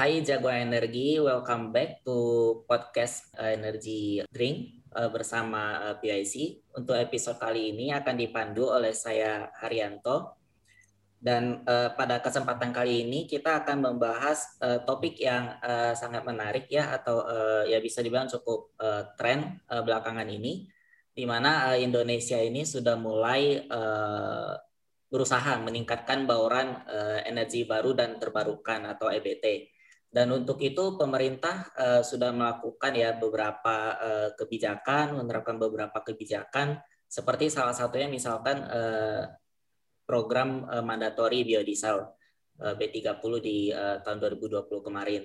Hai Jagoan Energi, welcome back to podcast uh, Energy Drink uh, bersama uh, PIC. Untuk episode kali ini akan dipandu oleh saya Haryanto. Dan uh, pada kesempatan kali ini kita akan membahas uh, topik yang uh, sangat menarik ya atau uh, ya bisa dibilang cukup uh, tren uh, belakangan ini di mana uh, Indonesia ini sudah mulai uh, berusaha meningkatkan bauran uh, energi baru dan terbarukan atau EBT. Dan untuk itu pemerintah uh, sudah melakukan ya beberapa uh, kebijakan, menerapkan beberapa kebijakan seperti salah satunya misalkan uh, program uh, mandatori biodiesel uh, B30 di uh, tahun 2020 kemarin.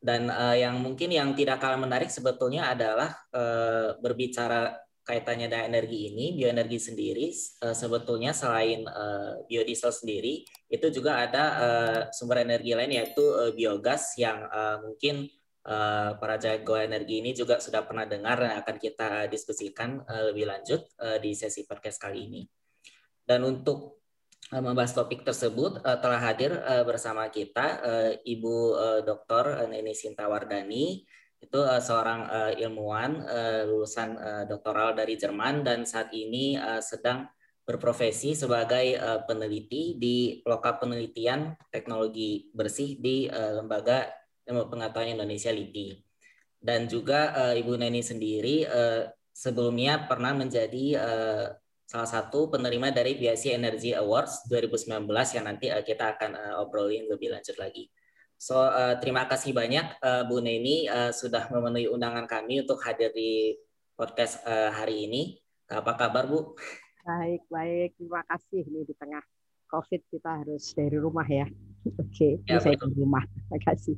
Dan uh, yang mungkin yang tidak kalah menarik sebetulnya adalah uh, berbicara kaitannya dengan energi ini, bioenergi sendiri uh, sebetulnya selain uh, biodiesel sendiri, itu juga ada uh, sumber energi lain yaitu biogas yang mungkin para jago energi ini juga sudah pernah dengar dan akan kita diskusikan lebih lanjut di sesi podcast kali ini. Dan untuk membahas topik tersebut telah hadir bersama kita Ibu uh, Dr. Neni Sintawardani itu uh, seorang uh, ilmuwan uh, lulusan uh, doktoral dari Jerman dan saat ini uh, sedang berprofesi sebagai uh, peneliti di loka penelitian teknologi bersih di uh, lembaga ilmu pengetahuan Indonesia LIPI dan juga uh, Ibu Neni sendiri uh, sebelumnya pernah menjadi uh, salah satu penerima dari BIC Energy Awards 2019 yang nanti uh, kita akan uh, obrolin lebih lanjut lagi. So uh, terima kasih banyak uh, Bu Neni uh, sudah memenuhi undangan kami untuk hadir di podcast uh, hari ini. Apa kabar Bu? Baik, baik. Terima kasih ini di tengah COVID kita harus dari rumah ya. Oke, okay. ya, saya di rumah. Terima kasih.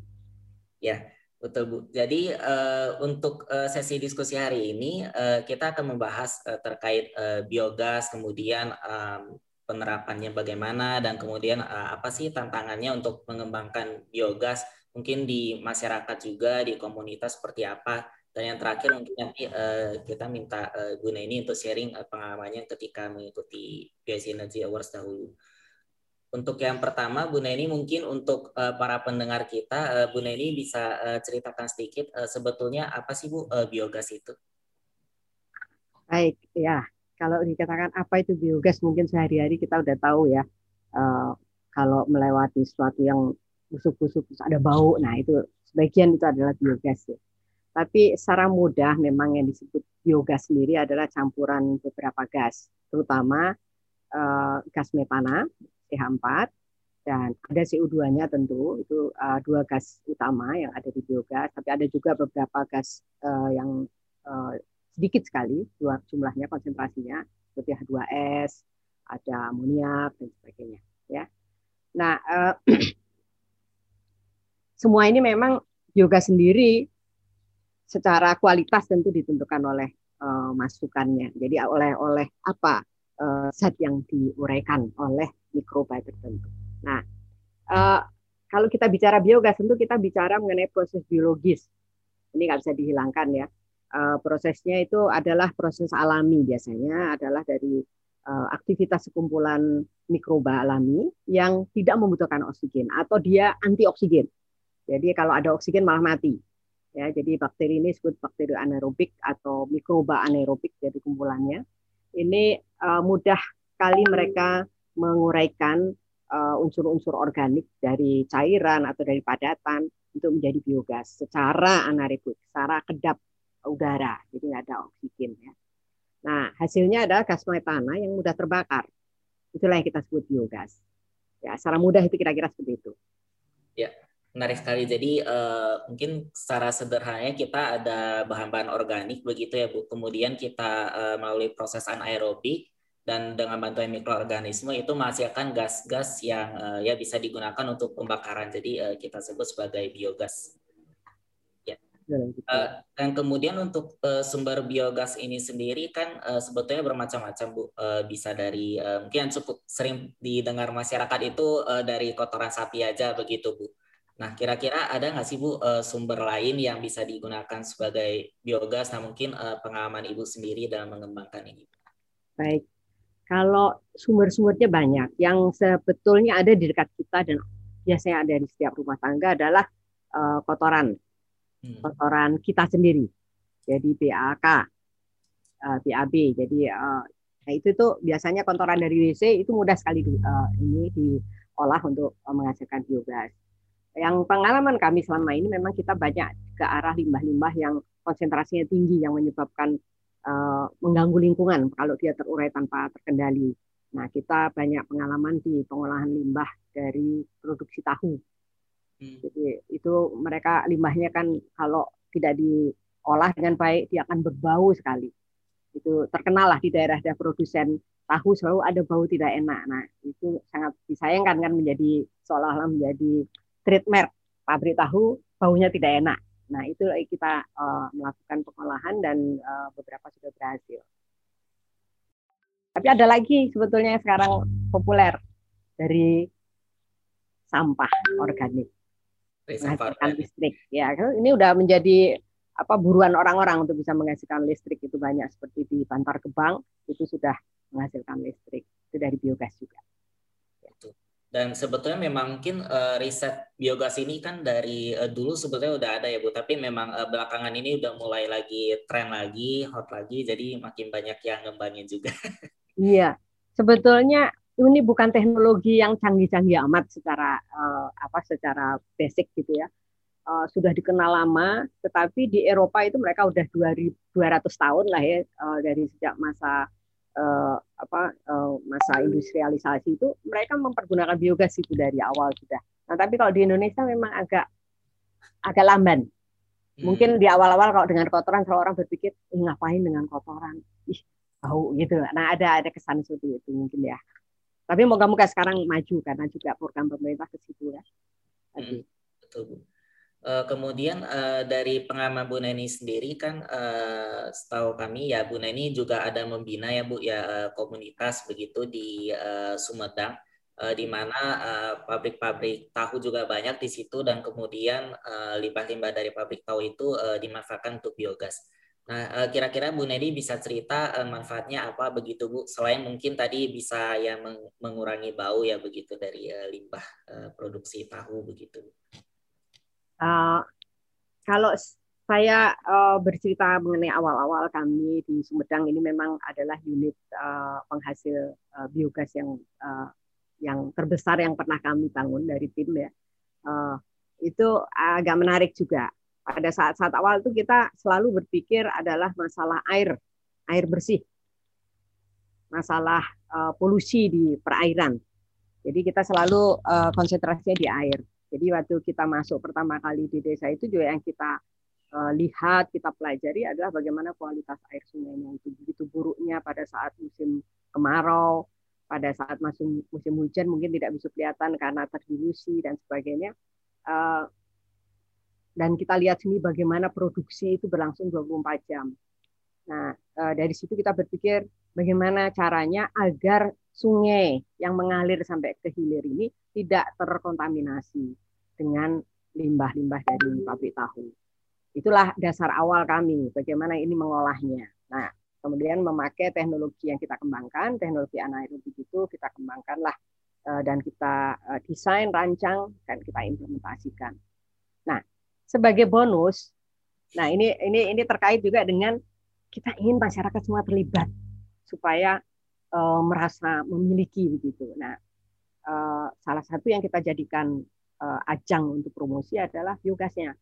Ya, betul Bu. Jadi uh, untuk uh, sesi diskusi hari ini uh, kita akan membahas uh, terkait uh, biogas, kemudian um, penerapannya bagaimana dan kemudian uh, apa sih tantangannya untuk mengembangkan biogas mungkin di masyarakat juga di komunitas seperti apa dan yang terakhir mungkin nanti uh, kita minta uh, Guna ini untuk sharing uh, pengalamannya ketika mengikuti BSC Energy Awards dahulu. Untuk yang pertama, Bu Neni mungkin untuk uh, para pendengar kita, uh, Bu Neni bisa uh, ceritakan sedikit uh, sebetulnya apa sih Bu uh, biogas itu? Baik, ya kalau dikatakan apa itu biogas mungkin sehari-hari kita udah tahu ya uh, kalau melewati sesuatu yang busuk-busuk ada bau nah itu sebagian itu adalah biogas ya tapi secara mudah memang yang disebut biogas sendiri adalah campuran beberapa gas terutama uh, gas metana CH4 dan ada CO2-nya tentu itu uh, dua gas utama yang ada di biogas tapi ada juga beberapa gas uh, yang sedikit sekali jumlahnya konsentrasinya seperti H2S, ada amoniak dan sebagainya ya. Nah, eh, semua ini memang yoga sendiri secara kualitas tentu ditentukan oleh eh, masukannya. Jadi oleh oleh apa eh, zat yang diuraikan oleh mikroba tertentu. Nah, eh, kalau kita bicara biogas tentu kita bicara mengenai proses biologis. Ini nggak bisa dihilangkan ya uh, prosesnya itu adalah proses alami biasanya adalah dari uh, aktivitas sekumpulan mikroba alami yang tidak membutuhkan oksigen atau dia anti oksigen. Jadi kalau ada oksigen malah mati. Ya, jadi bakteri ini disebut bakteri anaerobik atau mikroba anaerobik jadi kumpulannya. Ini uh, mudah kali mereka menguraikan unsur-unsur organik dari cairan atau dari padatan untuk menjadi biogas secara anaerobik, secara kedap udara, jadi ada oksigen ya. Nah, hasilnya adalah gas metana yang mudah terbakar. Itulah yang kita sebut biogas. Ya, secara mudah itu kira-kira seperti itu. Ya, menarik sekali. Jadi uh, mungkin secara sederhananya kita ada bahan-bahan organik begitu ya Bu. Kemudian kita uh, melalui proses anaerobik dan dengan bantuan mikroorganisme itu menghasilkan gas-gas yang uh, ya bisa digunakan untuk pembakaran. Jadi uh, kita sebut sebagai biogas. Uh, dan kemudian untuk uh, sumber biogas ini sendiri kan uh, sebetulnya bermacam-macam bu, uh, bisa dari uh, mungkin yang cukup sering didengar masyarakat itu uh, dari kotoran sapi aja begitu bu. Nah kira-kira ada nggak sih bu uh, sumber lain yang bisa digunakan sebagai biogas? Nah mungkin uh, pengalaman ibu sendiri dalam mengembangkan ini. Baik, kalau sumber-sumbernya banyak, yang sebetulnya ada di dekat kita dan biasanya ada di setiap rumah tangga adalah uh, kotoran. Kotoran kita sendiri. Jadi BAK, uh, BAB. Jadi uh, nah itu tuh biasanya kotoran dari WC itu mudah sekali uh, ini diolah untuk menghasilkan biogas. Yang pengalaman kami selama ini memang kita banyak ke arah limbah-limbah yang konsentrasinya tinggi yang menyebabkan mengganggu lingkungan kalau dia terurai tanpa terkendali. Nah, kita banyak pengalaman di pengolahan limbah dari produksi tahu. Hmm. Jadi itu mereka limbahnya kan kalau tidak diolah dengan baik dia akan berbau sekali. Itu terkenal lah di daerah-daerah produsen tahu selalu ada bau tidak enak. Nah, itu sangat disayangkan kan menjadi seolah-olah menjadi trademark pabrik tahu baunya tidak enak. Nah, itu kita uh, melakukan pengolahan dan uh, beberapa sudah berhasil. Tapi ada lagi sebetulnya yang sekarang populer dari sampah organik. Menghasilkan listrik. Ya, ini udah menjadi apa buruan orang-orang untuk bisa menghasilkan listrik itu banyak seperti di Bantar Gebang itu sudah menghasilkan listrik. Itu dari biogas juga. Dan sebetulnya memang mungkin uh, riset biogas ini kan dari uh, dulu sebetulnya udah ada ya Bu, tapi memang uh, belakangan ini udah mulai lagi tren lagi, hot lagi, jadi makin banyak yang ngembangin juga. Iya, sebetulnya ini bukan teknologi yang canggih-canggih amat secara uh, apa secara basic gitu ya. Uh, sudah dikenal lama, tetapi di Eropa itu mereka udah 200 tahun lah ya uh, dari sejak masa uh, apa uh, masa industrialisasi itu mereka mempergunakan biogas itu dari awal sudah. Nah, tapi kalau di Indonesia memang agak agak lamban. Hmm. Mungkin di awal-awal kalau dengan kotoran kalau orang berpikir, ngapain dengan kotoran? Ih, tahu gitu. Nah ada ada kesan seperti itu mungkin ya. Tapi moga-moga sekarang maju karena juga program pemerintah ke situ ya. Hmm, betul Bu. Uh, kemudian uh, dari pengalaman Bu Neni sendiri kan uh, setahu kami ya Bu Neni juga ada membina ya Bu ya komunitas begitu di uh, Sumedang uh, di mana pabrik-pabrik uh, tahu juga banyak di situ dan kemudian limbah-limbah uh, dari pabrik tahu itu uh, dimanfaatkan untuk biogas. Nah, eh, kira-kira Bu Nedi bisa cerita eh, manfaatnya apa begitu Bu? Selain mungkin tadi bisa ya mengurangi bau ya begitu dari eh, limbah produksi tahu begitu. Uh, kalau saya uh, bercerita mengenai awal-awal kami di Sumedang ini memang adalah unit uh, penghasil uh, biogas yang uh, yang terbesar yang pernah kami bangun dari tim ya. Uh, itu agak menarik juga pada saat-saat awal itu kita selalu berpikir adalah masalah air, air bersih, masalah uh, polusi di perairan. Jadi kita selalu uh, konsentrasinya di air. Jadi waktu kita masuk pertama kali di desa itu juga yang kita uh, lihat, kita pelajari adalah bagaimana kualitas air sungainya itu begitu buruknya pada saat musim kemarau, pada saat musim musim hujan mungkin tidak bisa kelihatan karena terdilusi dan sebagainya. Dan kita lihat sini bagaimana produksi itu berlangsung 24 jam. Nah, eh, dari situ kita berpikir bagaimana caranya agar sungai yang mengalir sampai ke hilir ini tidak terkontaminasi dengan limbah-limbah dari pabrik tahu. Itulah dasar awal kami, bagaimana ini mengolahnya. Nah, kemudian memakai teknologi yang kita kembangkan, teknologi anaerobik itu kita kembangkanlah eh, dan kita eh, desain, rancang, dan kita implementasikan. Nah, sebagai bonus, nah ini ini ini terkait juga dengan kita ingin masyarakat semua terlibat supaya uh, merasa memiliki begitu. Nah, uh, salah satu yang kita jadikan uh, ajang untuk promosi adalah biogasnya,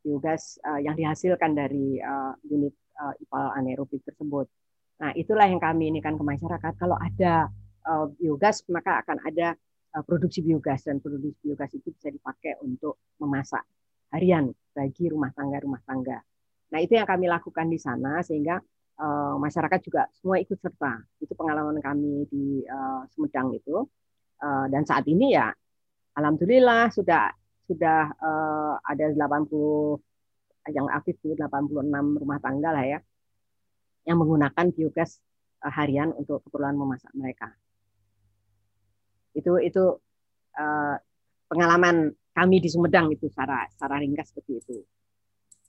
biogas uh, yang dihasilkan dari uh, unit uh, IPAL anaerobik tersebut. Nah, itulah yang kami ini kan ke masyarakat. Kalau ada uh, biogas, maka akan ada produksi biogas dan produksi biogas itu bisa dipakai untuk memasak harian bagi rumah tangga-rumah tangga. Nah, itu yang kami lakukan di sana sehingga uh, masyarakat juga semua ikut serta. Itu pengalaman kami di uh, Sumedang itu. Uh, dan saat ini ya alhamdulillah sudah sudah uh, ada 80 yang aktif itu 86 rumah tangga lah ya yang menggunakan biogas harian untuk keperluan memasak mereka. Itu itu uh, pengalaman kami di Sumedang itu secara secara ringkas seperti itu.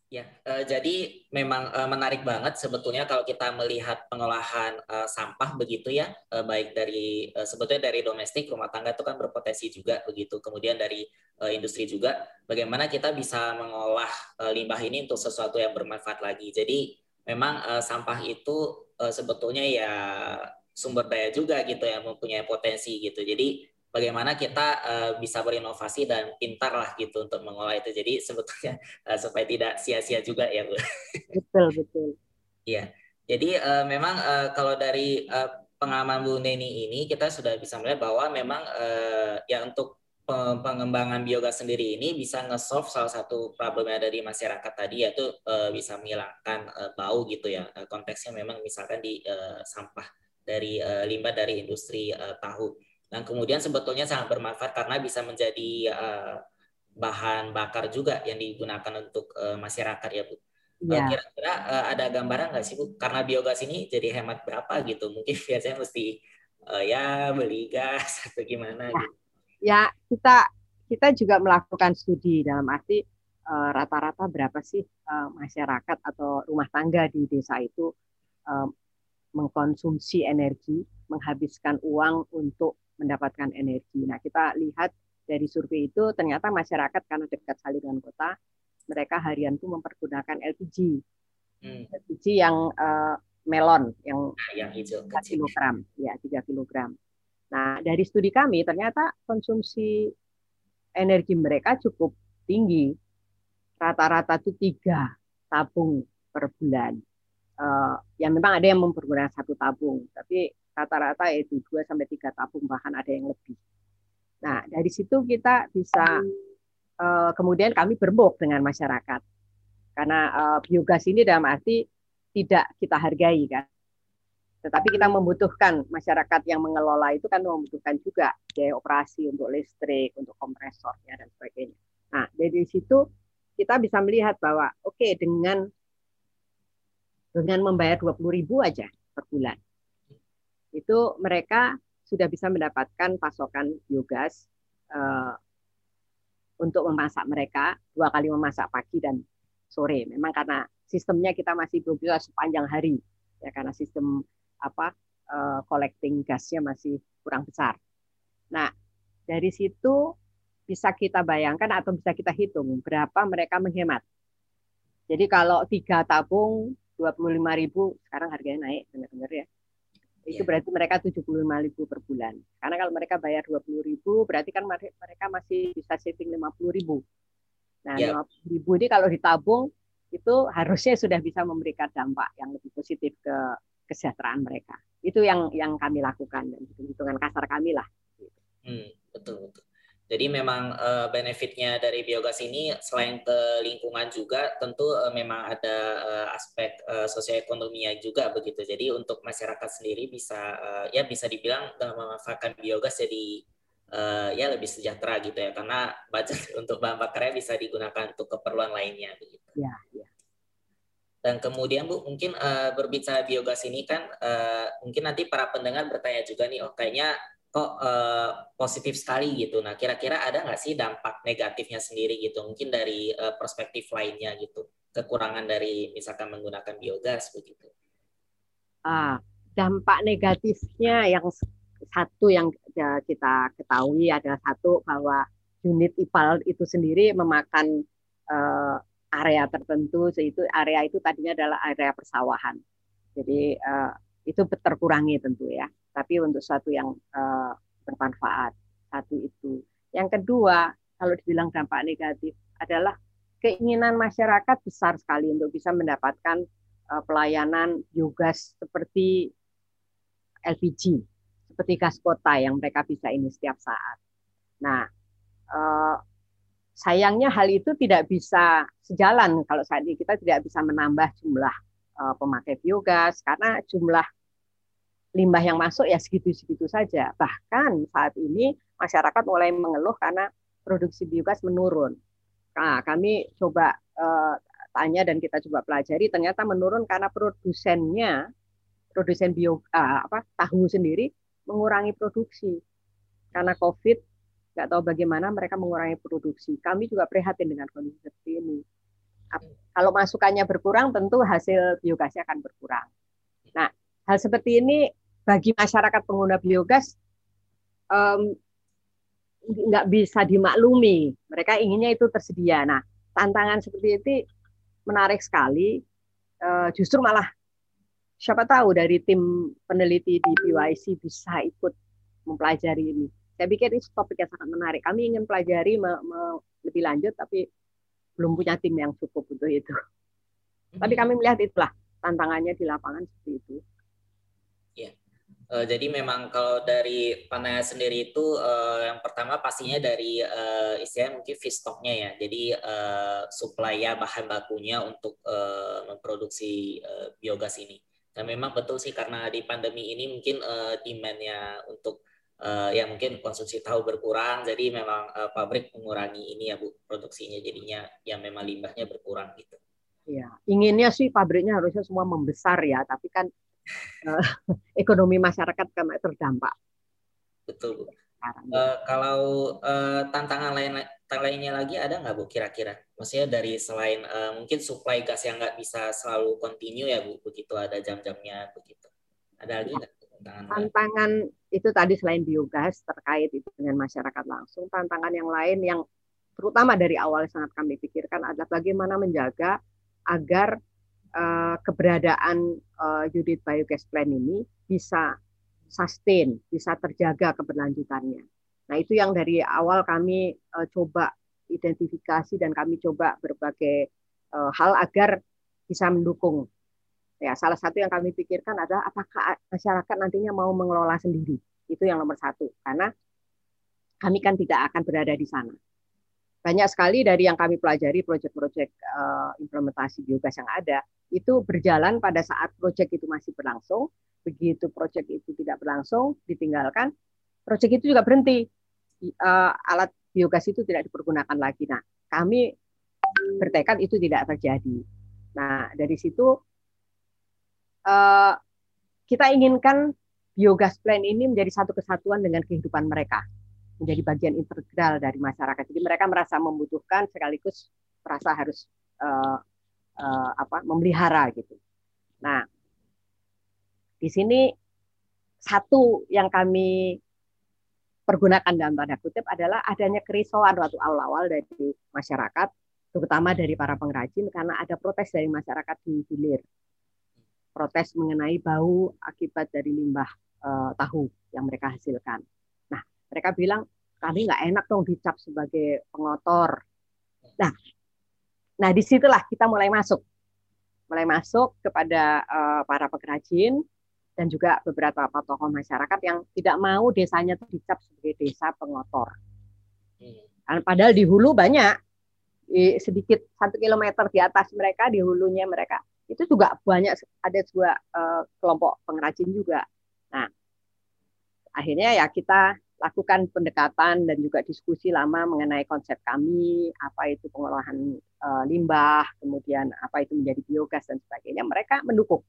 Ya, uh, jadi memang uh, menarik banget sebetulnya kalau kita melihat pengolahan uh, sampah begitu ya, uh, baik dari uh, sebetulnya dari domestik rumah tangga itu kan berpotensi juga begitu. Kemudian dari uh, industri juga, bagaimana kita bisa mengolah uh, limbah ini untuk sesuatu yang bermanfaat lagi. Jadi memang uh, sampah itu uh, sebetulnya ya sumber daya juga gitu ya, mempunyai potensi gitu. Jadi bagaimana kita uh, bisa berinovasi dan pintar lah gitu untuk mengolah itu. Jadi sebetulnya uh, supaya tidak sia-sia juga ya Bu. Betul betul. Iya. Jadi uh, memang uh, kalau dari uh, pengalaman Bu Neni ini kita sudah bisa melihat bahwa memang uh, ya untuk pengembangan biogas sendiri ini bisa nge-solve salah satu problem yang ada di masyarakat tadi yaitu uh, bisa menghilangkan uh, bau gitu ya. Konteksnya memang misalkan di uh, sampah dari uh, limbah dari industri uh, tahu dan kemudian sebetulnya sangat bermanfaat karena bisa menjadi uh, bahan bakar juga yang digunakan untuk uh, masyarakat ya Bu. Ya. Kira-kira uh, ada gambaran nggak sih Bu? Karena biogas ini jadi hemat berapa gitu? Mungkin biasanya mesti uh, ya beli gas atau gimana? Ya, gitu. ya kita kita juga melakukan studi dalam arti rata-rata uh, berapa sih uh, masyarakat atau rumah tangga di desa itu uh, mengkonsumsi energi, menghabiskan uang untuk mendapatkan energi. Nah, kita lihat dari survei itu ternyata masyarakat karena dekat sekali dengan kota, mereka harian itu mempergunakan LPG. Hmm. LPG yang uh, melon yang, nah, yang hijau 3 kilogram, ya 3 kilogram. Nah, dari studi kami ternyata konsumsi energi mereka cukup tinggi. Rata-rata itu tiga tabung per bulan. Uh, ya memang ada yang mempergunakan satu tabung, tapi rata-rata itu 2 sampai 3 tabung bahkan ada yang lebih. Nah, dari situ kita bisa uh, kemudian kami berembuk dengan masyarakat. Karena uh, biogas ini dalam arti tidak kita hargai kan. Tetapi kita membutuhkan masyarakat yang mengelola itu kan membutuhkan juga biaya operasi untuk listrik, untuk kompresornya dan sebagainya. Nah, dari situ kita bisa melihat bahwa oke okay, dengan dengan membayar 20.000 aja per bulan itu mereka sudah bisa mendapatkan pasokan biogas uh, untuk memasak mereka dua kali memasak pagi dan sore. Memang karena sistemnya kita masih belum bisa sepanjang hari ya karena sistem apa uh, collecting gasnya masih kurang besar. Nah dari situ bisa kita bayangkan atau bisa kita hitung berapa mereka menghemat. Jadi kalau tiga tabung 25.000 sekarang harganya naik benar-benar ya itu yeah. berarti mereka 75 ribu per bulan. Karena kalau mereka bayar 20 ribu, berarti kan mereka masih bisa saving 50 ribu. Nah, yeah. 50 ribu ini kalau ditabung, itu harusnya sudah bisa memberikan dampak yang lebih positif ke kesejahteraan mereka. Itu yang yang kami lakukan dan hitungan kasar kami lah. Hmm, betul betul. Jadi memang uh, benefitnya dari biogas ini selain ke lingkungan juga tentu uh, memang ada uh, aspek uh, sosioekonominya juga begitu. Jadi untuk masyarakat sendiri bisa uh, ya bisa dibilang dengan memanfaatkan biogas jadi uh, ya lebih sejahtera gitu ya karena budget untuk bahan bakarnya bisa digunakan untuk keperluan lainnya begitu. Ya, ya. Dan kemudian Bu mungkin uh, berbicara biogas ini kan uh, mungkin nanti para pendengar bertanya juga nih oh kayaknya kok uh, positif sekali gitu. Nah, kira-kira ada nggak sih dampak negatifnya sendiri gitu? Mungkin dari uh, perspektif lainnya gitu, kekurangan dari misalkan menggunakan biogas begitu. Ah, dampak negatifnya yang satu yang ya, kita ketahui adalah satu bahwa unit IPAL itu sendiri memakan uh, area tertentu, yaitu area itu tadinya adalah area persawahan. Jadi uh, itu terkurangi tentu ya tapi untuk satu yang uh, bermanfaat. Satu itu. Yang kedua, kalau dibilang dampak negatif adalah keinginan masyarakat besar sekali untuk bisa mendapatkan uh, pelayanan biogas seperti LPG, seperti gas kota yang mereka bisa ini setiap saat. Nah, uh, sayangnya hal itu tidak bisa sejalan kalau saat ini kita tidak bisa menambah jumlah pemakai biogas karena jumlah limbah yang masuk ya segitu-segitu saja. Bahkan saat ini masyarakat mulai mengeluh karena produksi biogas menurun. Nah, kami coba uh, tanya dan kita coba pelajari ternyata menurun karena produsennya produsen bio uh, apa tahu sendiri mengurangi produksi karena COVID nggak tahu bagaimana mereka mengurangi produksi. Kami juga prihatin dengan kondisi seperti ini. Kalau masukannya berkurang, tentu hasil biogasnya akan berkurang. Nah, hal seperti ini bagi masyarakat pengguna biogas um, nggak bisa dimaklumi. Mereka inginnya itu tersedia. Nah, tantangan seperti itu menarik sekali. Uh, justru malah siapa tahu dari tim peneliti di PYC bisa ikut mempelajari ini. Saya pikir ini topik yang sangat menarik. Kami ingin pelajari me, me, lebih lanjut, tapi belum punya tim yang cukup untuk itu. Tapi kami melihat itulah tantangannya di lapangan seperti itu. Uh, jadi memang kalau dari pandangan sendiri itu uh, yang pertama pastinya dari uh, istilahnya mungkin feedstocknya ya. Jadi uh, supply ya bahan bakunya untuk uh, memproduksi uh, biogas ini. Dan memang betul sih karena di pandemi ini mungkin uh, demandnya untuk uh, ya mungkin konsumsi tahu berkurang, jadi memang uh, pabrik mengurangi ini ya bu produksinya jadinya ya memang limbahnya berkurang gitu. Ya, inginnya sih pabriknya harusnya semua membesar ya, tapi kan uh, ekonomi masyarakat kan terdampak. Betul bu. Uh, kalau uh, tantangan lain lainnya lagi ada nggak bu kira-kira? Maksudnya dari selain uh, mungkin supply gas yang nggak bisa selalu kontinu ya bu, begitu ada jam-jamnya begitu. Ada lagi nggak tantangan? Tantangan itu tadi selain biogas terkait itu dengan masyarakat langsung, tantangan yang lain yang terutama dari awal sangat kami pikirkan adalah bagaimana menjaga agar uh, keberadaan uh, unit biogas plant ini bisa sustain, bisa terjaga keberlanjutannya. Nah, itu yang dari awal kami uh, coba identifikasi dan kami coba berbagai uh, hal agar bisa mendukung. Ya, salah satu yang kami pikirkan adalah apakah masyarakat nantinya mau mengelola sendiri. Itu yang nomor satu. Karena kami kan tidak akan berada di sana. Banyak sekali dari yang kami pelajari proyek-proyek uh, implementasi biogas yang ada, itu berjalan pada saat proyek itu masih berlangsung, begitu proyek itu tidak berlangsung ditinggalkan proyek itu juga berhenti. Uh, alat biogas itu tidak dipergunakan lagi. Nah kami bertekad itu tidak terjadi. Nah dari situ uh, kita inginkan biogas plant ini menjadi satu kesatuan dengan kehidupan mereka menjadi bagian integral dari masyarakat jadi mereka merasa membutuhkan sekaligus merasa harus uh, uh, apa memelihara gitu nah di sini satu yang kami pergunakan dalam tanda kutip adalah adanya kerisauan waktu awal-awal dari masyarakat, terutama dari para pengrajin karena ada protes dari masyarakat di hilir. Protes mengenai bau akibat dari limbah uh, tahu yang mereka hasilkan. Mereka bilang kami nggak enak dong dicap sebagai pengotor. Nah, nah di situlah kita mulai masuk, mulai masuk kepada uh, para pengrajin, dan juga beberapa tokoh masyarakat yang tidak mau desanya dicap sebagai desa pengotor. Hmm. Padahal di hulu banyak, di sedikit satu kilometer di atas mereka, di hulunya mereka itu juga banyak ada sebuah uh, kelompok pengrajin juga. Nah, akhirnya ya kita lakukan pendekatan dan juga diskusi lama mengenai konsep kami, apa itu pengolahan uh, limbah, kemudian apa itu menjadi biogas dan sebagainya. Mereka mendukung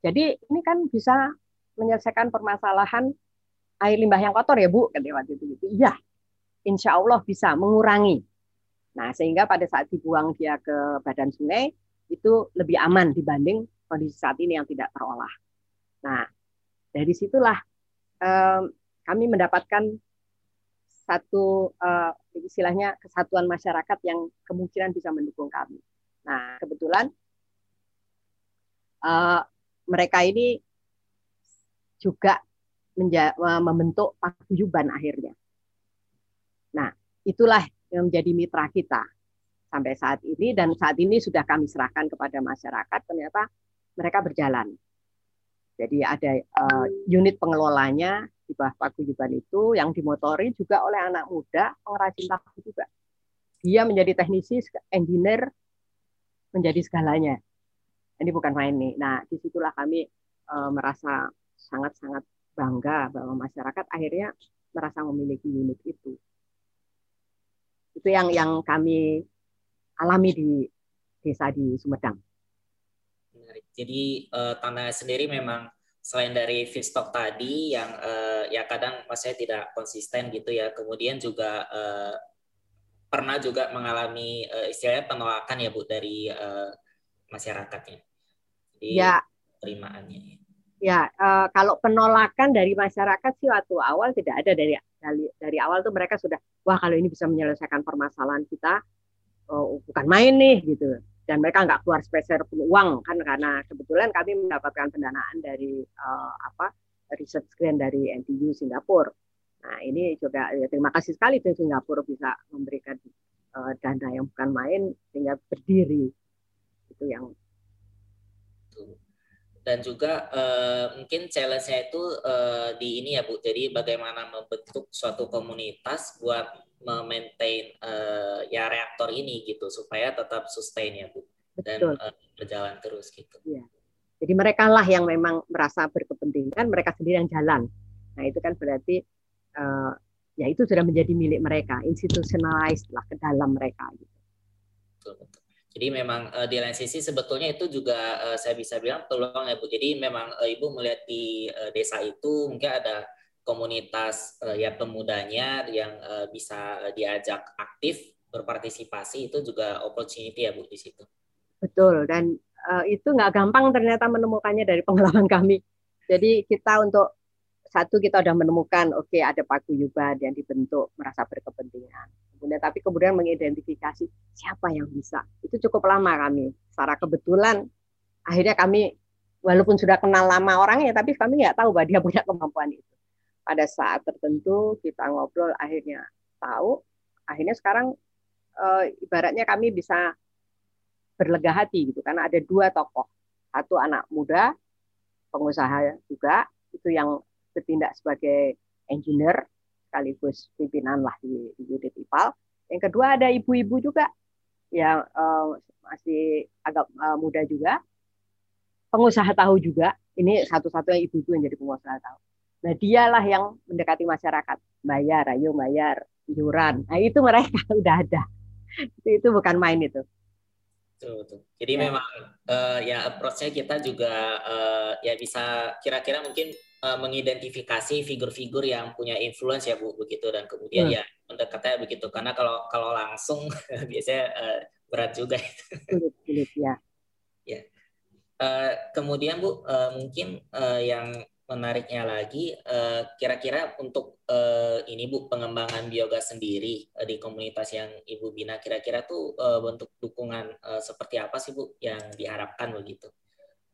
jadi ini kan bisa menyelesaikan permasalahan air limbah yang kotor ya Bu, kata waktu itu gitu. Iya, insya Allah bisa mengurangi. Nah sehingga pada saat dibuang dia ke badan sungai itu lebih aman dibanding kondisi saat ini yang tidak terolah. Nah dari situlah eh, kami mendapatkan satu uh, istilahnya kesatuan masyarakat yang kemungkinan bisa mendukung kami. Nah kebetulan uh, mereka ini juga membentuk paguyuban akhirnya. Nah, itulah yang menjadi mitra kita sampai saat ini dan saat ini sudah kami serahkan kepada masyarakat ternyata mereka berjalan. Jadi ada uh, unit pengelolanya di bawah paguyuban itu yang dimotori juga oleh anak muda pengrajin tahu juga. Dia menjadi teknisi, engineer, menjadi segalanya ini bukan main nih. Nah, di situlah kami e, merasa sangat-sangat bangga bahwa masyarakat akhirnya merasa memiliki unit itu. Itu yang yang kami alami di desa di Sumedang. Jadi e, tantangan sendiri memang selain dari feedstock tadi yang uh, ya kadang maksudnya tidak konsisten gitu ya kemudian juga uh, pernah juga mengalami uh, istilahnya penolakan ya Bu dari uh, masyarakatnya. Di ya. Terimaannya. Ya, uh, kalau penolakan dari masyarakat sih waktu awal tidak ada dari dari, dari awal tuh mereka sudah wah kalau ini bisa menyelesaikan permasalahan kita oh, bukan main nih gitu dan mereka nggak keluar spesial pun uang kan karena kebetulan kami mendapatkan pendanaan dari uh, apa research grant dari NTU Singapura. Nah ini juga ya, terima kasih sekali tuh Singapura bisa memberikan uh, dana yang bukan main sehingga berdiri itu yang dan juga uh, mungkin challenge-nya itu uh, di ini ya Bu. Jadi bagaimana membentuk suatu komunitas buat memaintain uh, ya reaktor ini gitu supaya tetap sustain ya Bu dan uh, berjalan terus gitu. Iya. Jadi mereka lah yang memang merasa berkepentingan, mereka sendiri yang jalan. Nah itu kan berarti uh, ya itu sudah menjadi milik mereka, institutionalized lah ke dalam mereka gitu. Betul, betul. Jadi memang uh, di lain sisi sebetulnya itu juga uh, saya bisa bilang peluang ya Bu. Jadi memang uh, Ibu melihat di uh, desa itu mungkin ada komunitas uh, ya pemudanya yang uh, bisa diajak aktif berpartisipasi itu juga opportunity ya Bu di situ. Betul dan uh, itu nggak gampang ternyata menemukannya dari pengalaman kami. Jadi kita untuk satu kita sudah menemukan oke okay, ada paguyuban yang dibentuk merasa berkepentingan kemudian tapi kemudian mengidentifikasi siapa yang bisa itu cukup lama kami secara kebetulan akhirnya kami walaupun sudah kenal lama orangnya tapi kami nggak tahu bahwa dia punya kemampuan itu pada saat tertentu kita ngobrol akhirnya tahu akhirnya sekarang e, ibaratnya kami bisa berlega hati gitu karena ada dua tokoh satu anak muda pengusaha juga itu yang bertindak sebagai engineer sekaligus pimpinan lah di, di unit IPAL. Yang kedua ada ibu-ibu juga yang uh, masih agak uh, muda juga, pengusaha tahu juga. Ini satu-satunya ibu-ibu yang jadi pengusaha tahu. Nah dialah yang mendekati masyarakat, bayar, ayo bayar, iuran. Nah itu mereka udah ada. Itu, itu bukan main itu. Betul, betul. Jadi ya. memang uh, ya approach-nya kita juga uh, ya bisa kira-kira mungkin uh, mengidentifikasi figur-figur yang punya influence ya Bu begitu dan kemudian hmm. ya mendekatnya begitu karena kalau kalau langsung biasanya uh, berat juga sulit sulit ya ya uh, kemudian Bu uh, mungkin uh, yang menariknya lagi kira-kira uh, untuk uh, ini Bu pengembangan biogas sendiri uh, di komunitas yang Ibu bina kira-kira tuh uh, bentuk dukungan seperti apa sih Bu yang diharapkan begitu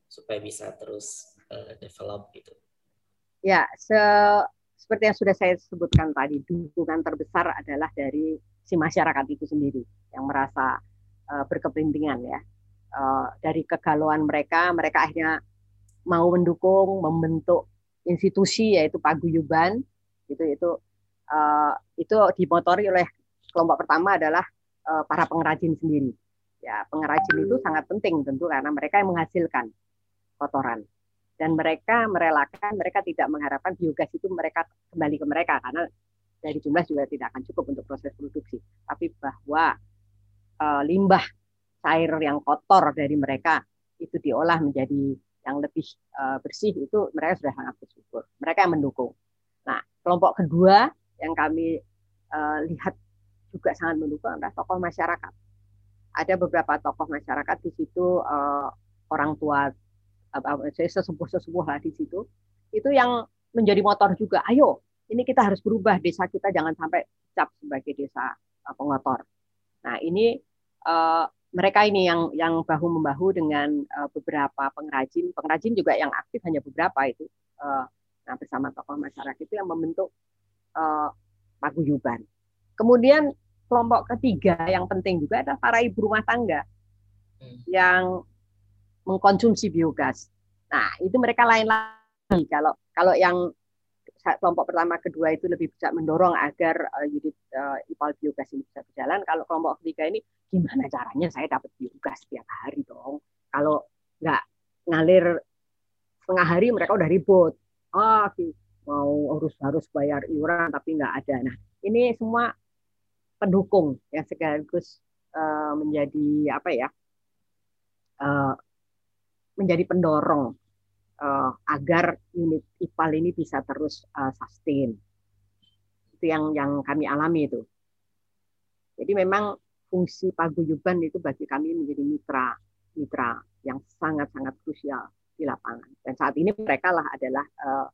supaya bisa terus develop gitu Ya, se seperti yang sudah saya sebutkan tadi, dukungan terbesar adalah dari si masyarakat itu sendiri yang merasa berkepentingan ya. Dari kegalauan mereka, mereka akhirnya mau mendukung membentuk institusi yaitu paguyuban itu itu uh, itu dimotori oleh kelompok pertama adalah uh, para pengrajin sendiri. Ya, pengrajin itu sangat penting tentu karena mereka yang menghasilkan kotoran. Dan mereka merelakan mereka tidak mengharapkan biogas itu mereka kembali ke mereka karena dari jumlah juga tidak akan cukup untuk proses produksi. Tapi bahwa e, limbah cair yang kotor dari mereka itu diolah menjadi yang lebih e, bersih itu mereka sudah sangat bersyukur mereka yang mendukung nah kelompok kedua yang kami e, lihat juga sangat mendukung adalah tokoh masyarakat ada beberapa tokoh masyarakat di situ e, orang tua saya sesepuh-sesepuh lah di situ, itu yang menjadi motor juga. Ayo, ini kita harus berubah desa kita jangan sampai cap sebagai desa uh, pengotor. Nah ini uh, mereka ini yang yang bahu membahu dengan uh, beberapa pengrajin, pengrajin juga yang aktif hanya beberapa itu. Uh, nah bersama tokoh masyarakat itu yang membentuk uh, paguyuban. Kemudian kelompok ketiga yang penting juga adalah para ibu rumah tangga hmm. yang mengkonsumsi biogas. Nah, itu mereka lain lagi. Kalau kalau yang kelompok pertama kedua itu lebih bisa mendorong agar uh, unit uh, ipal biogas ini bisa berjalan. Kalau kelompok ketiga ini gimana caranya saya dapat biogas setiap hari dong. Kalau nggak ngalir setengah hari mereka udah ribut. Oh, mau harus harus bayar iuran tapi nggak ada. Nah, ini semua pendukung yang sekaligus uh, menjadi apa ya uh, menjadi pendorong uh, agar unit IPAL ini bisa terus uh, sustain. Itu yang yang kami alami itu. Jadi memang fungsi paguyuban itu bagi kami menjadi mitra mitra yang sangat-sangat krusial di lapangan. Dan saat ini mereka lah adalah uh,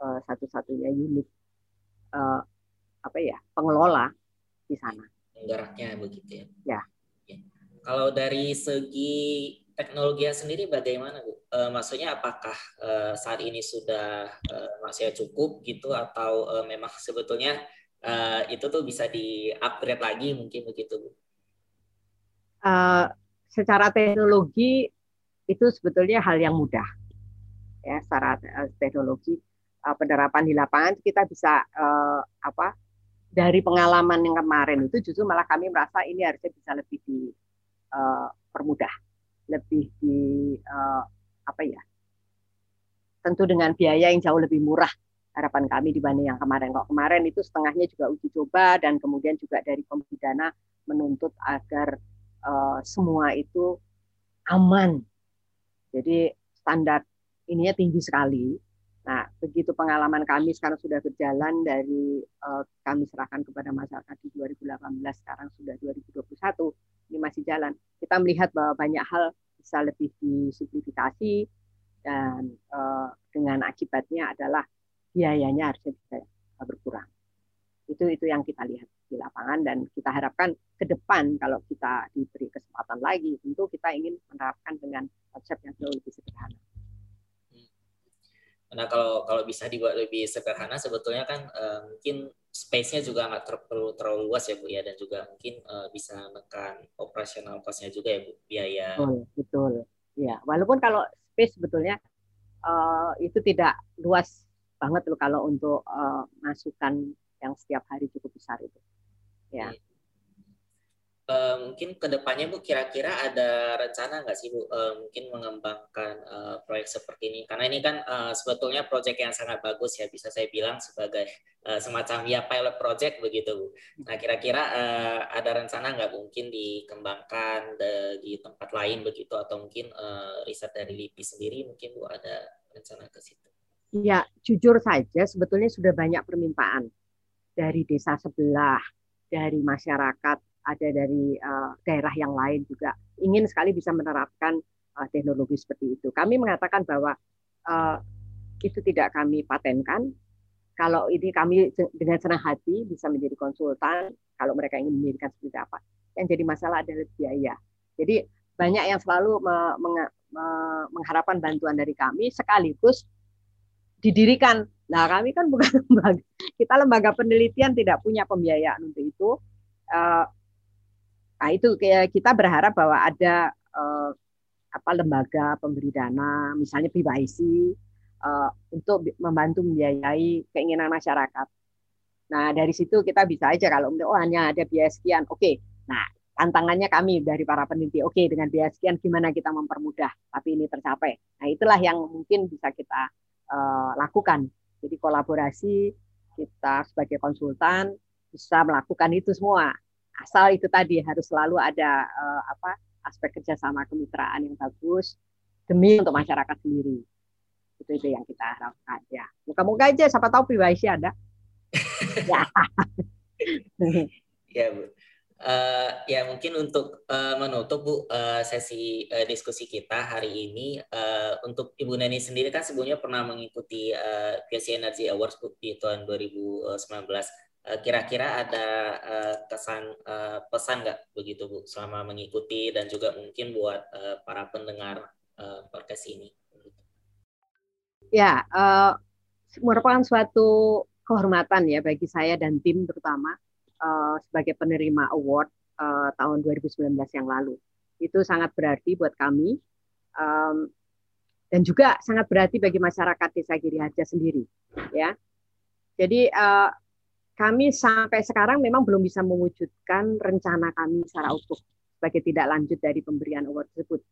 uh, satu-satunya unit uh, apa ya pengelola di sana. Penggeraknya begitu ya. Ya. ya. Kalau dari segi teknologi sendiri bagaimana Bu? Uh, maksudnya apakah uh, saat ini sudah uh, masih cukup gitu atau uh, memang sebetulnya uh, itu tuh bisa di upgrade lagi mungkin begitu Bu? Uh, secara teknologi itu sebetulnya hal yang mudah ya secara uh, teknologi uh, penerapan di lapangan kita bisa uh, apa dari pengalaman yang kemarin itu justru malah kami merasa ini harusnya bisa lebih dipermudah lebih di uh, apa ya tentu dengan biaya yang jauh lebih murah harapan kami dibanding yang kemarin. Kok kemarin itu setengahnya juga uji coba dan kemudian juga dari pembidana menuntut agar uh, semua itu aman. Jadi standar ininya tinggi sekali. Nah, begitu pengalaman kami sekarang sudah berjalan dari uh, kami serahkan kepada masyarakat di 2018, sekarang sudah 2021, ini masih jalan. Kita melihat bahwa banyak hal bisa lebih disimplifikasi dan uh, dengan akibatnya adalah biayanya harusnya bisa berkurang. Itu itu yang kita lihat di lapangan dan kita harapkan ke depan kalau kita diberi kesempatan lagi tentu kita ingin menerapkan dengan konsep yang jauh lebih sederhana. Nah kalau kalau bisa dibuat lebih sederhana sebetulnya kan uh, mungkin space-nya juga nggak ter perlu terlalu luas ya Bu ya dan juga mungkin uh, bisa menekan operasional cost-nya juga ya Bu biaya. Betul, betul. Ya, walaupun kalau space sebetulnya uh, itu tidak luas banget loh kalau untuk uh, masukan yang setiap hari cukup besar itu. Ya. Uh, mungkin ke depannya Bu kira-kira ada rencana nggak sih Bu uh, mungkin mengembangkan uh, proyek seperti ini karena ini kan uh, sebetulnya proyek yang sangat bagus ya bisa saya bilang sebagai uh, semacam ya pilot project begitu Bu. Nah kira-kira uh, ada rencana nggak mungkin dikembangkan de, di tempat lain begitu atau mungkin uh, riset dari LIPI sendiri mungkin Bu ada rencana ke situ? Ya jujur saja sebetulnya sudah banyak permintaan dari desa sebelah, dari masyarakat, ada dari uh, daerah yang lain juga ingin sekali bisa menerapkan uh, teknologi seperti itu. Kami mengatakan bahwa uh, itu tidak kami patenkan. Kalau ini kami dengan senang hati bisa menjadi konsultan. Kalau mereka ingin mendirikan seperti apa. Yang jadi masalah adalah biaya. Jadi banyak yang selalu mengharapkan bantuan dari kami sekaligus didirikan Nah, kami kan bukan lembaga, kita lembaga penelitian tidak punya pembiayaan untuk itu. Nah, itu kita berharap bahwa ada uh, apa lembaga pemberi dana, misalnya PBIC, uh, untuk membantu membiayai keinginan masyarakat. Nah, dari situ kita bisa aja kalau oh hanya ada biaya sekian, oke. Okay. Nah, tantangannya kami dari para peneliti, oke okay, dengan biaya sekian gimana kita mempermudah, tapi ini tercapai. Nah, itulah yang mungkin bisa kita uh, lakukan jadi kolaborasi kita sebagai konsultan bisa melakukan itu semua. Asal itu tadi harus selalu ada uh, apa aspek kerjasama kemitraan yang bagus demi untuk masyarakat sendiri. Itu itu yang kita harapkan ya. Moga-moga aja siapa tahu privasi ada. ya. ya, Bu. Uh, ya mungkin untuk uh, menutup Bu uh, sesi uh, diskusi kita hari ini uh, untuk Ibu Neni sendiri kan sebelumnya pernah mengikuti uh, PSC Energy Awards Bu di tahun 2019. Uh, kira-kira ada uh, kesan uh, pesan nggak begitu Bu selama mengikuti dan juga mungkin buat para pendengar podcast ini? Ya, uh, merupakan suatu kehormatan ya bagi saya dan tim terutama uh, sebagai penerima award uh, tahun 2019 yang lalu. Itu sangat berarti buat kami um, dan juga sangat berarti bagi masyarakat Desa Giri Harja sendiri. Ya, jadi uh, kami sampai sekarang memang belum bisa mewujudkan rencana kami secara utuh sebagai tidak lanjut dari pemberian award tersebut.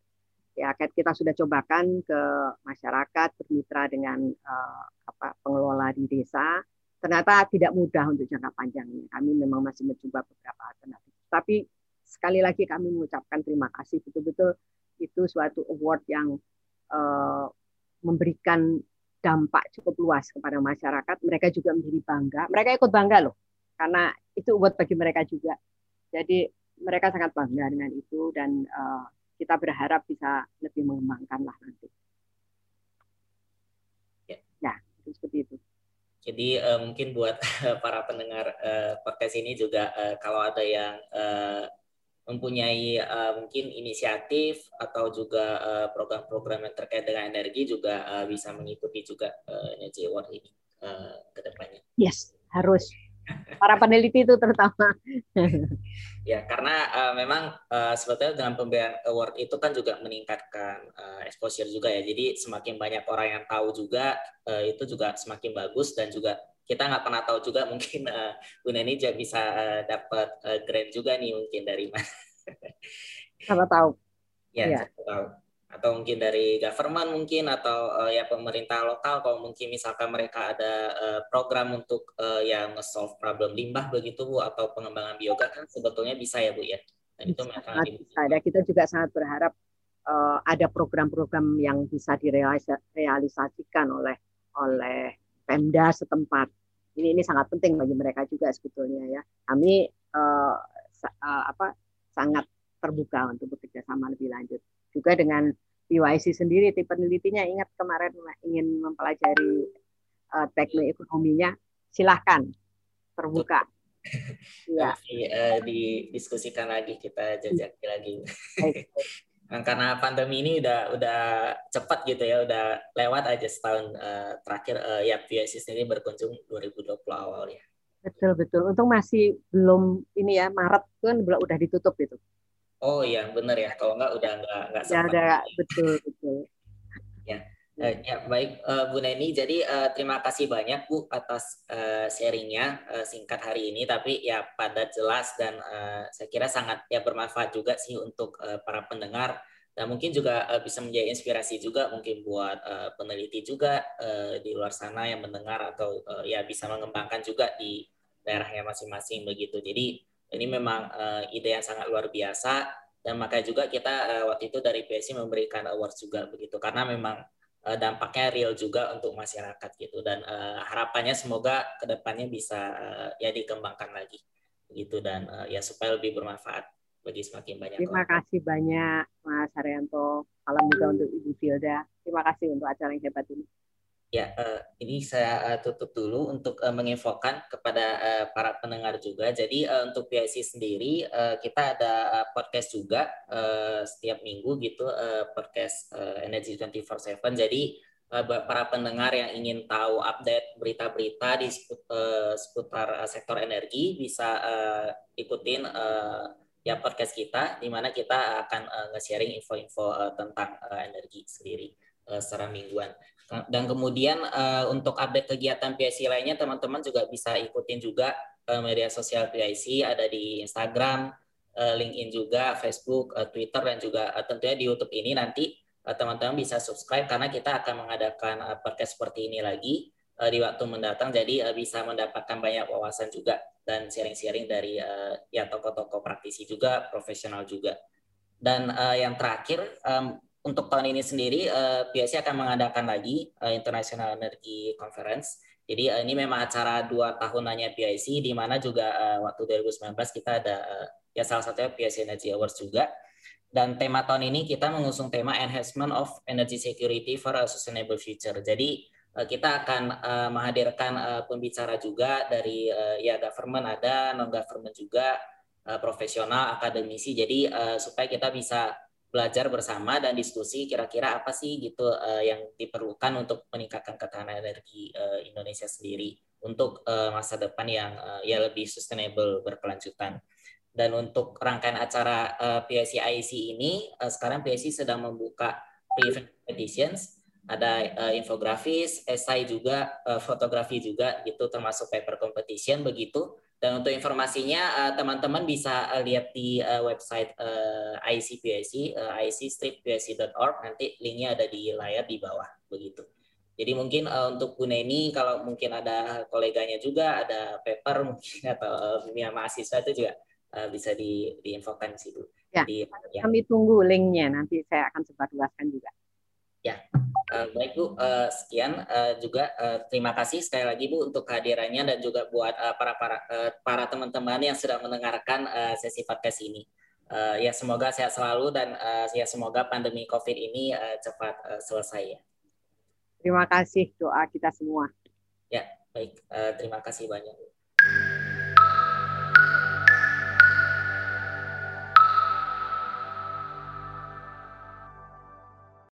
Ya, kita sudah cobakan ke masyarakat bermitra dengan uh, apa pengelola di desa ternyata tidak mudah untuk jangka panjangnya. Kami memang masih mencoba beberapa alternatif. Tapi sekali lagi kami mengucapkan terima kasih betul-betul itu suatu award yang uh, memberikan dampak cukup luas kepada masyarakat. Mereka juga menjadi bangga. Mereka ikut bangga loh, karena itu award bagi mereka juga. Jadi mereka sangat bangga dengan itu dan uh, kita berharap bisa lebih mengembangkan lah nanti. Ya, itu seperti itu. Jadi uh, mungkin buat para pendengar uh, podcast ini juga uh, kalau ada yang uh, mempunyai uh, mungkin inisiatif atau juga program-program uh, yang terkait dengan energi juga uh, bisa mengikuti juga uh, Energy Award ini uh, ke depannya. Yes, harus para peneliti itu terutama. ya karena uh, memang uh, sebetulnya dengan pemberian award itu kan juga meningkatkan uh, exposure juga ya. Jadi semakin banyak orang yang tahu juga uh, itu juga semakin bagus dan juga kita nggak pernah tahu juga mungkin uh, Bu Neni juga bisa uh, dapat uh, grant juga nih mungkin dari mana. Siapa tahu. Ya, ya. tahu atau mungkin dari government mungkin atau uh, ya pemerintah lokal kalau mungkin misalkan mereka ada uh, program untuk uh, ya nge-solve problem limbah begitu Bu atau pengembangan biogas kan sebetulnya bisa ya Bu ya. Dan itu sangat bisa. Ada kita juga sangat berharap uh, ada program-program yang bisa direalisasikan oleh oleh Pemda setempat. Ini ini sangat penting bagi mereka juga sebetulnya ya. Kami uh, uh, apa sangat terbuka untuk bekerja sama lebih lanjut. Juga dengan PYC sendiri tim penelitinya ingat kemarin ingin mempelajari uh, teknik ekonominya silahkan terbuka. Ya uh, didiskusikan lagi kita jajaki lagi karena pandemi ini udah udah cepat gitu ya udah lewat aja setahun uh, terakhir uh, ya PYC sendiri berkunjung 2020 awal ya betul betul untung masih belum ini ya Maret kan udah ditutup gitu Oh iya benar ya. Kalau nggak udah nggak nggak Ya ada betul betul. ya. Uh, ya baik uh, Bu Neni. Jadi uh, terima kasih banyak Bu atas uh, sharingnya uh, singkat hari ini. Tapi ya padat jelas dan uh, saya kira sangat ya bermanfaat juga sih untuk uh, para pendengar dan mungkin juga uh, bisa menjadi inspirasi juga mungkin buat uh, peneliti juga uh, di luar sana yang mendengar atau uh, ya bisa mengembangkan juga di daerahnya masing-masing begitu. Jadi ini memang uh, ide yang sangat luar biasa dan makanya juga kita uh, waktu itu dari PSI memberikan award juga begitu karena memang uh, dampaknya real juga untuk masyarakat gitu dan uh, harapannya semoga ke depannya bisa uh, ya dikembangkan lagi begitu dan uh, ya supaya lebih bermanfaat bagi semakin banyak Terima orang. kasih banyak Mas Haryanto. Salam juga untuk Ibu Filda. Terima kasih untuk acara yang hebat ini. Ya, uh, ini saya uh, tutup dulu untuk uh, menginfokan kepada para pendengar juga. Jadi untuk PIC sendiri kita ada podcast juga setiap minggu gitu podcast uh, Energy 24/7. Jadi uh, para pendengar yang ingin tahu update berita-berita di seputar sektor energi bisa ikutin ya podcast kita di mana kita akan uh, nge-sharing info-info tentang energi sendiri secara mingguan. Dan kemudian uh, untuk update kegiatan PIC lainnya teman-teman juga bisa ikutin juga uh, media sosial PIC ada di Instagram, uh, LinkedIn juga, Facebook, uh, Twitter dan juga uh, tentunya di YouTube ini nanti teman-teman uh, bisa subscribe karena kita akan mengadakan uh, podcast seperti ini lagi uh, di waktu mendatang jadi uh, bisa mendapatkan banyak wawasan juga dan sharing-sharing dari uh, ya tokoh-tokoh praktisi juga, profesional juga. Dan uh, yang terakhir um, untuk tahun ini sendiri uh, eh, PSI akan mengadakan lagi uh, International Energy Conference. Jadi uh, ini memang acara dua tahunannya PIC di mana juga uh, waktu 2019 kita ada uh, ya salah satunya PIC Energy Awards juga. Dan tema tahun ini kita mengusung tema Enhancement of Energy Security for a Sustainable Future. Jadi kita akan uh, menghadirkan uh, pembicara juga dari uh, ya government ada, non government juga, uh, profesional, akademisi. Jadi uh, supaya kita bisa belajar bersama dan diskusi kira-kira apa sih gitu uh, yang diperlukan untuk meningkatkan ketahanan energi uh, Indonesia sendiri untuk uh, masa depan yang uh, ya lebih sustainable berkelanjutan. Dan untuk rangkaian acara uh, PSC IC ini uh, sekarang PSC sedang membuka pre-event competitions ada uh, infografis, esai juga, uh, fotografi juga gitu termasuk paper competition begitu dan untuk informasinya eh, teman-teman bisa eh, lihat di uh, website uh, ICPSC, uh, icstreetpsc.org. Nanti linknya ada di layar di bawah begitu. Jadi mungkin uh, untuk Bu Neni kalau mungkin ada koleganya juga ada paper mungkin atau uh, mahasiswa itu juga uh, bisa di diinfokan situ. Ya, Jadi, ya. kami tunggu linknya nanti saya akan sebarluaskan juga. Ya, uh, baik Bu. Uh, sekian uh, juga uh, terima kasih sekali lagi Bu untuk kehadirannya dan juga buat uh, para para uh, para teman-teman yang sudah mendengarkan uh, sesi podcast ini. Uh, ya semoga sehat selalu dan uh, ya semoga pandemi COVID ini uh, cepat uh, selesai ya. Terima kasih doa kita semua. Ya, baik. Uh, terima kasih banyak.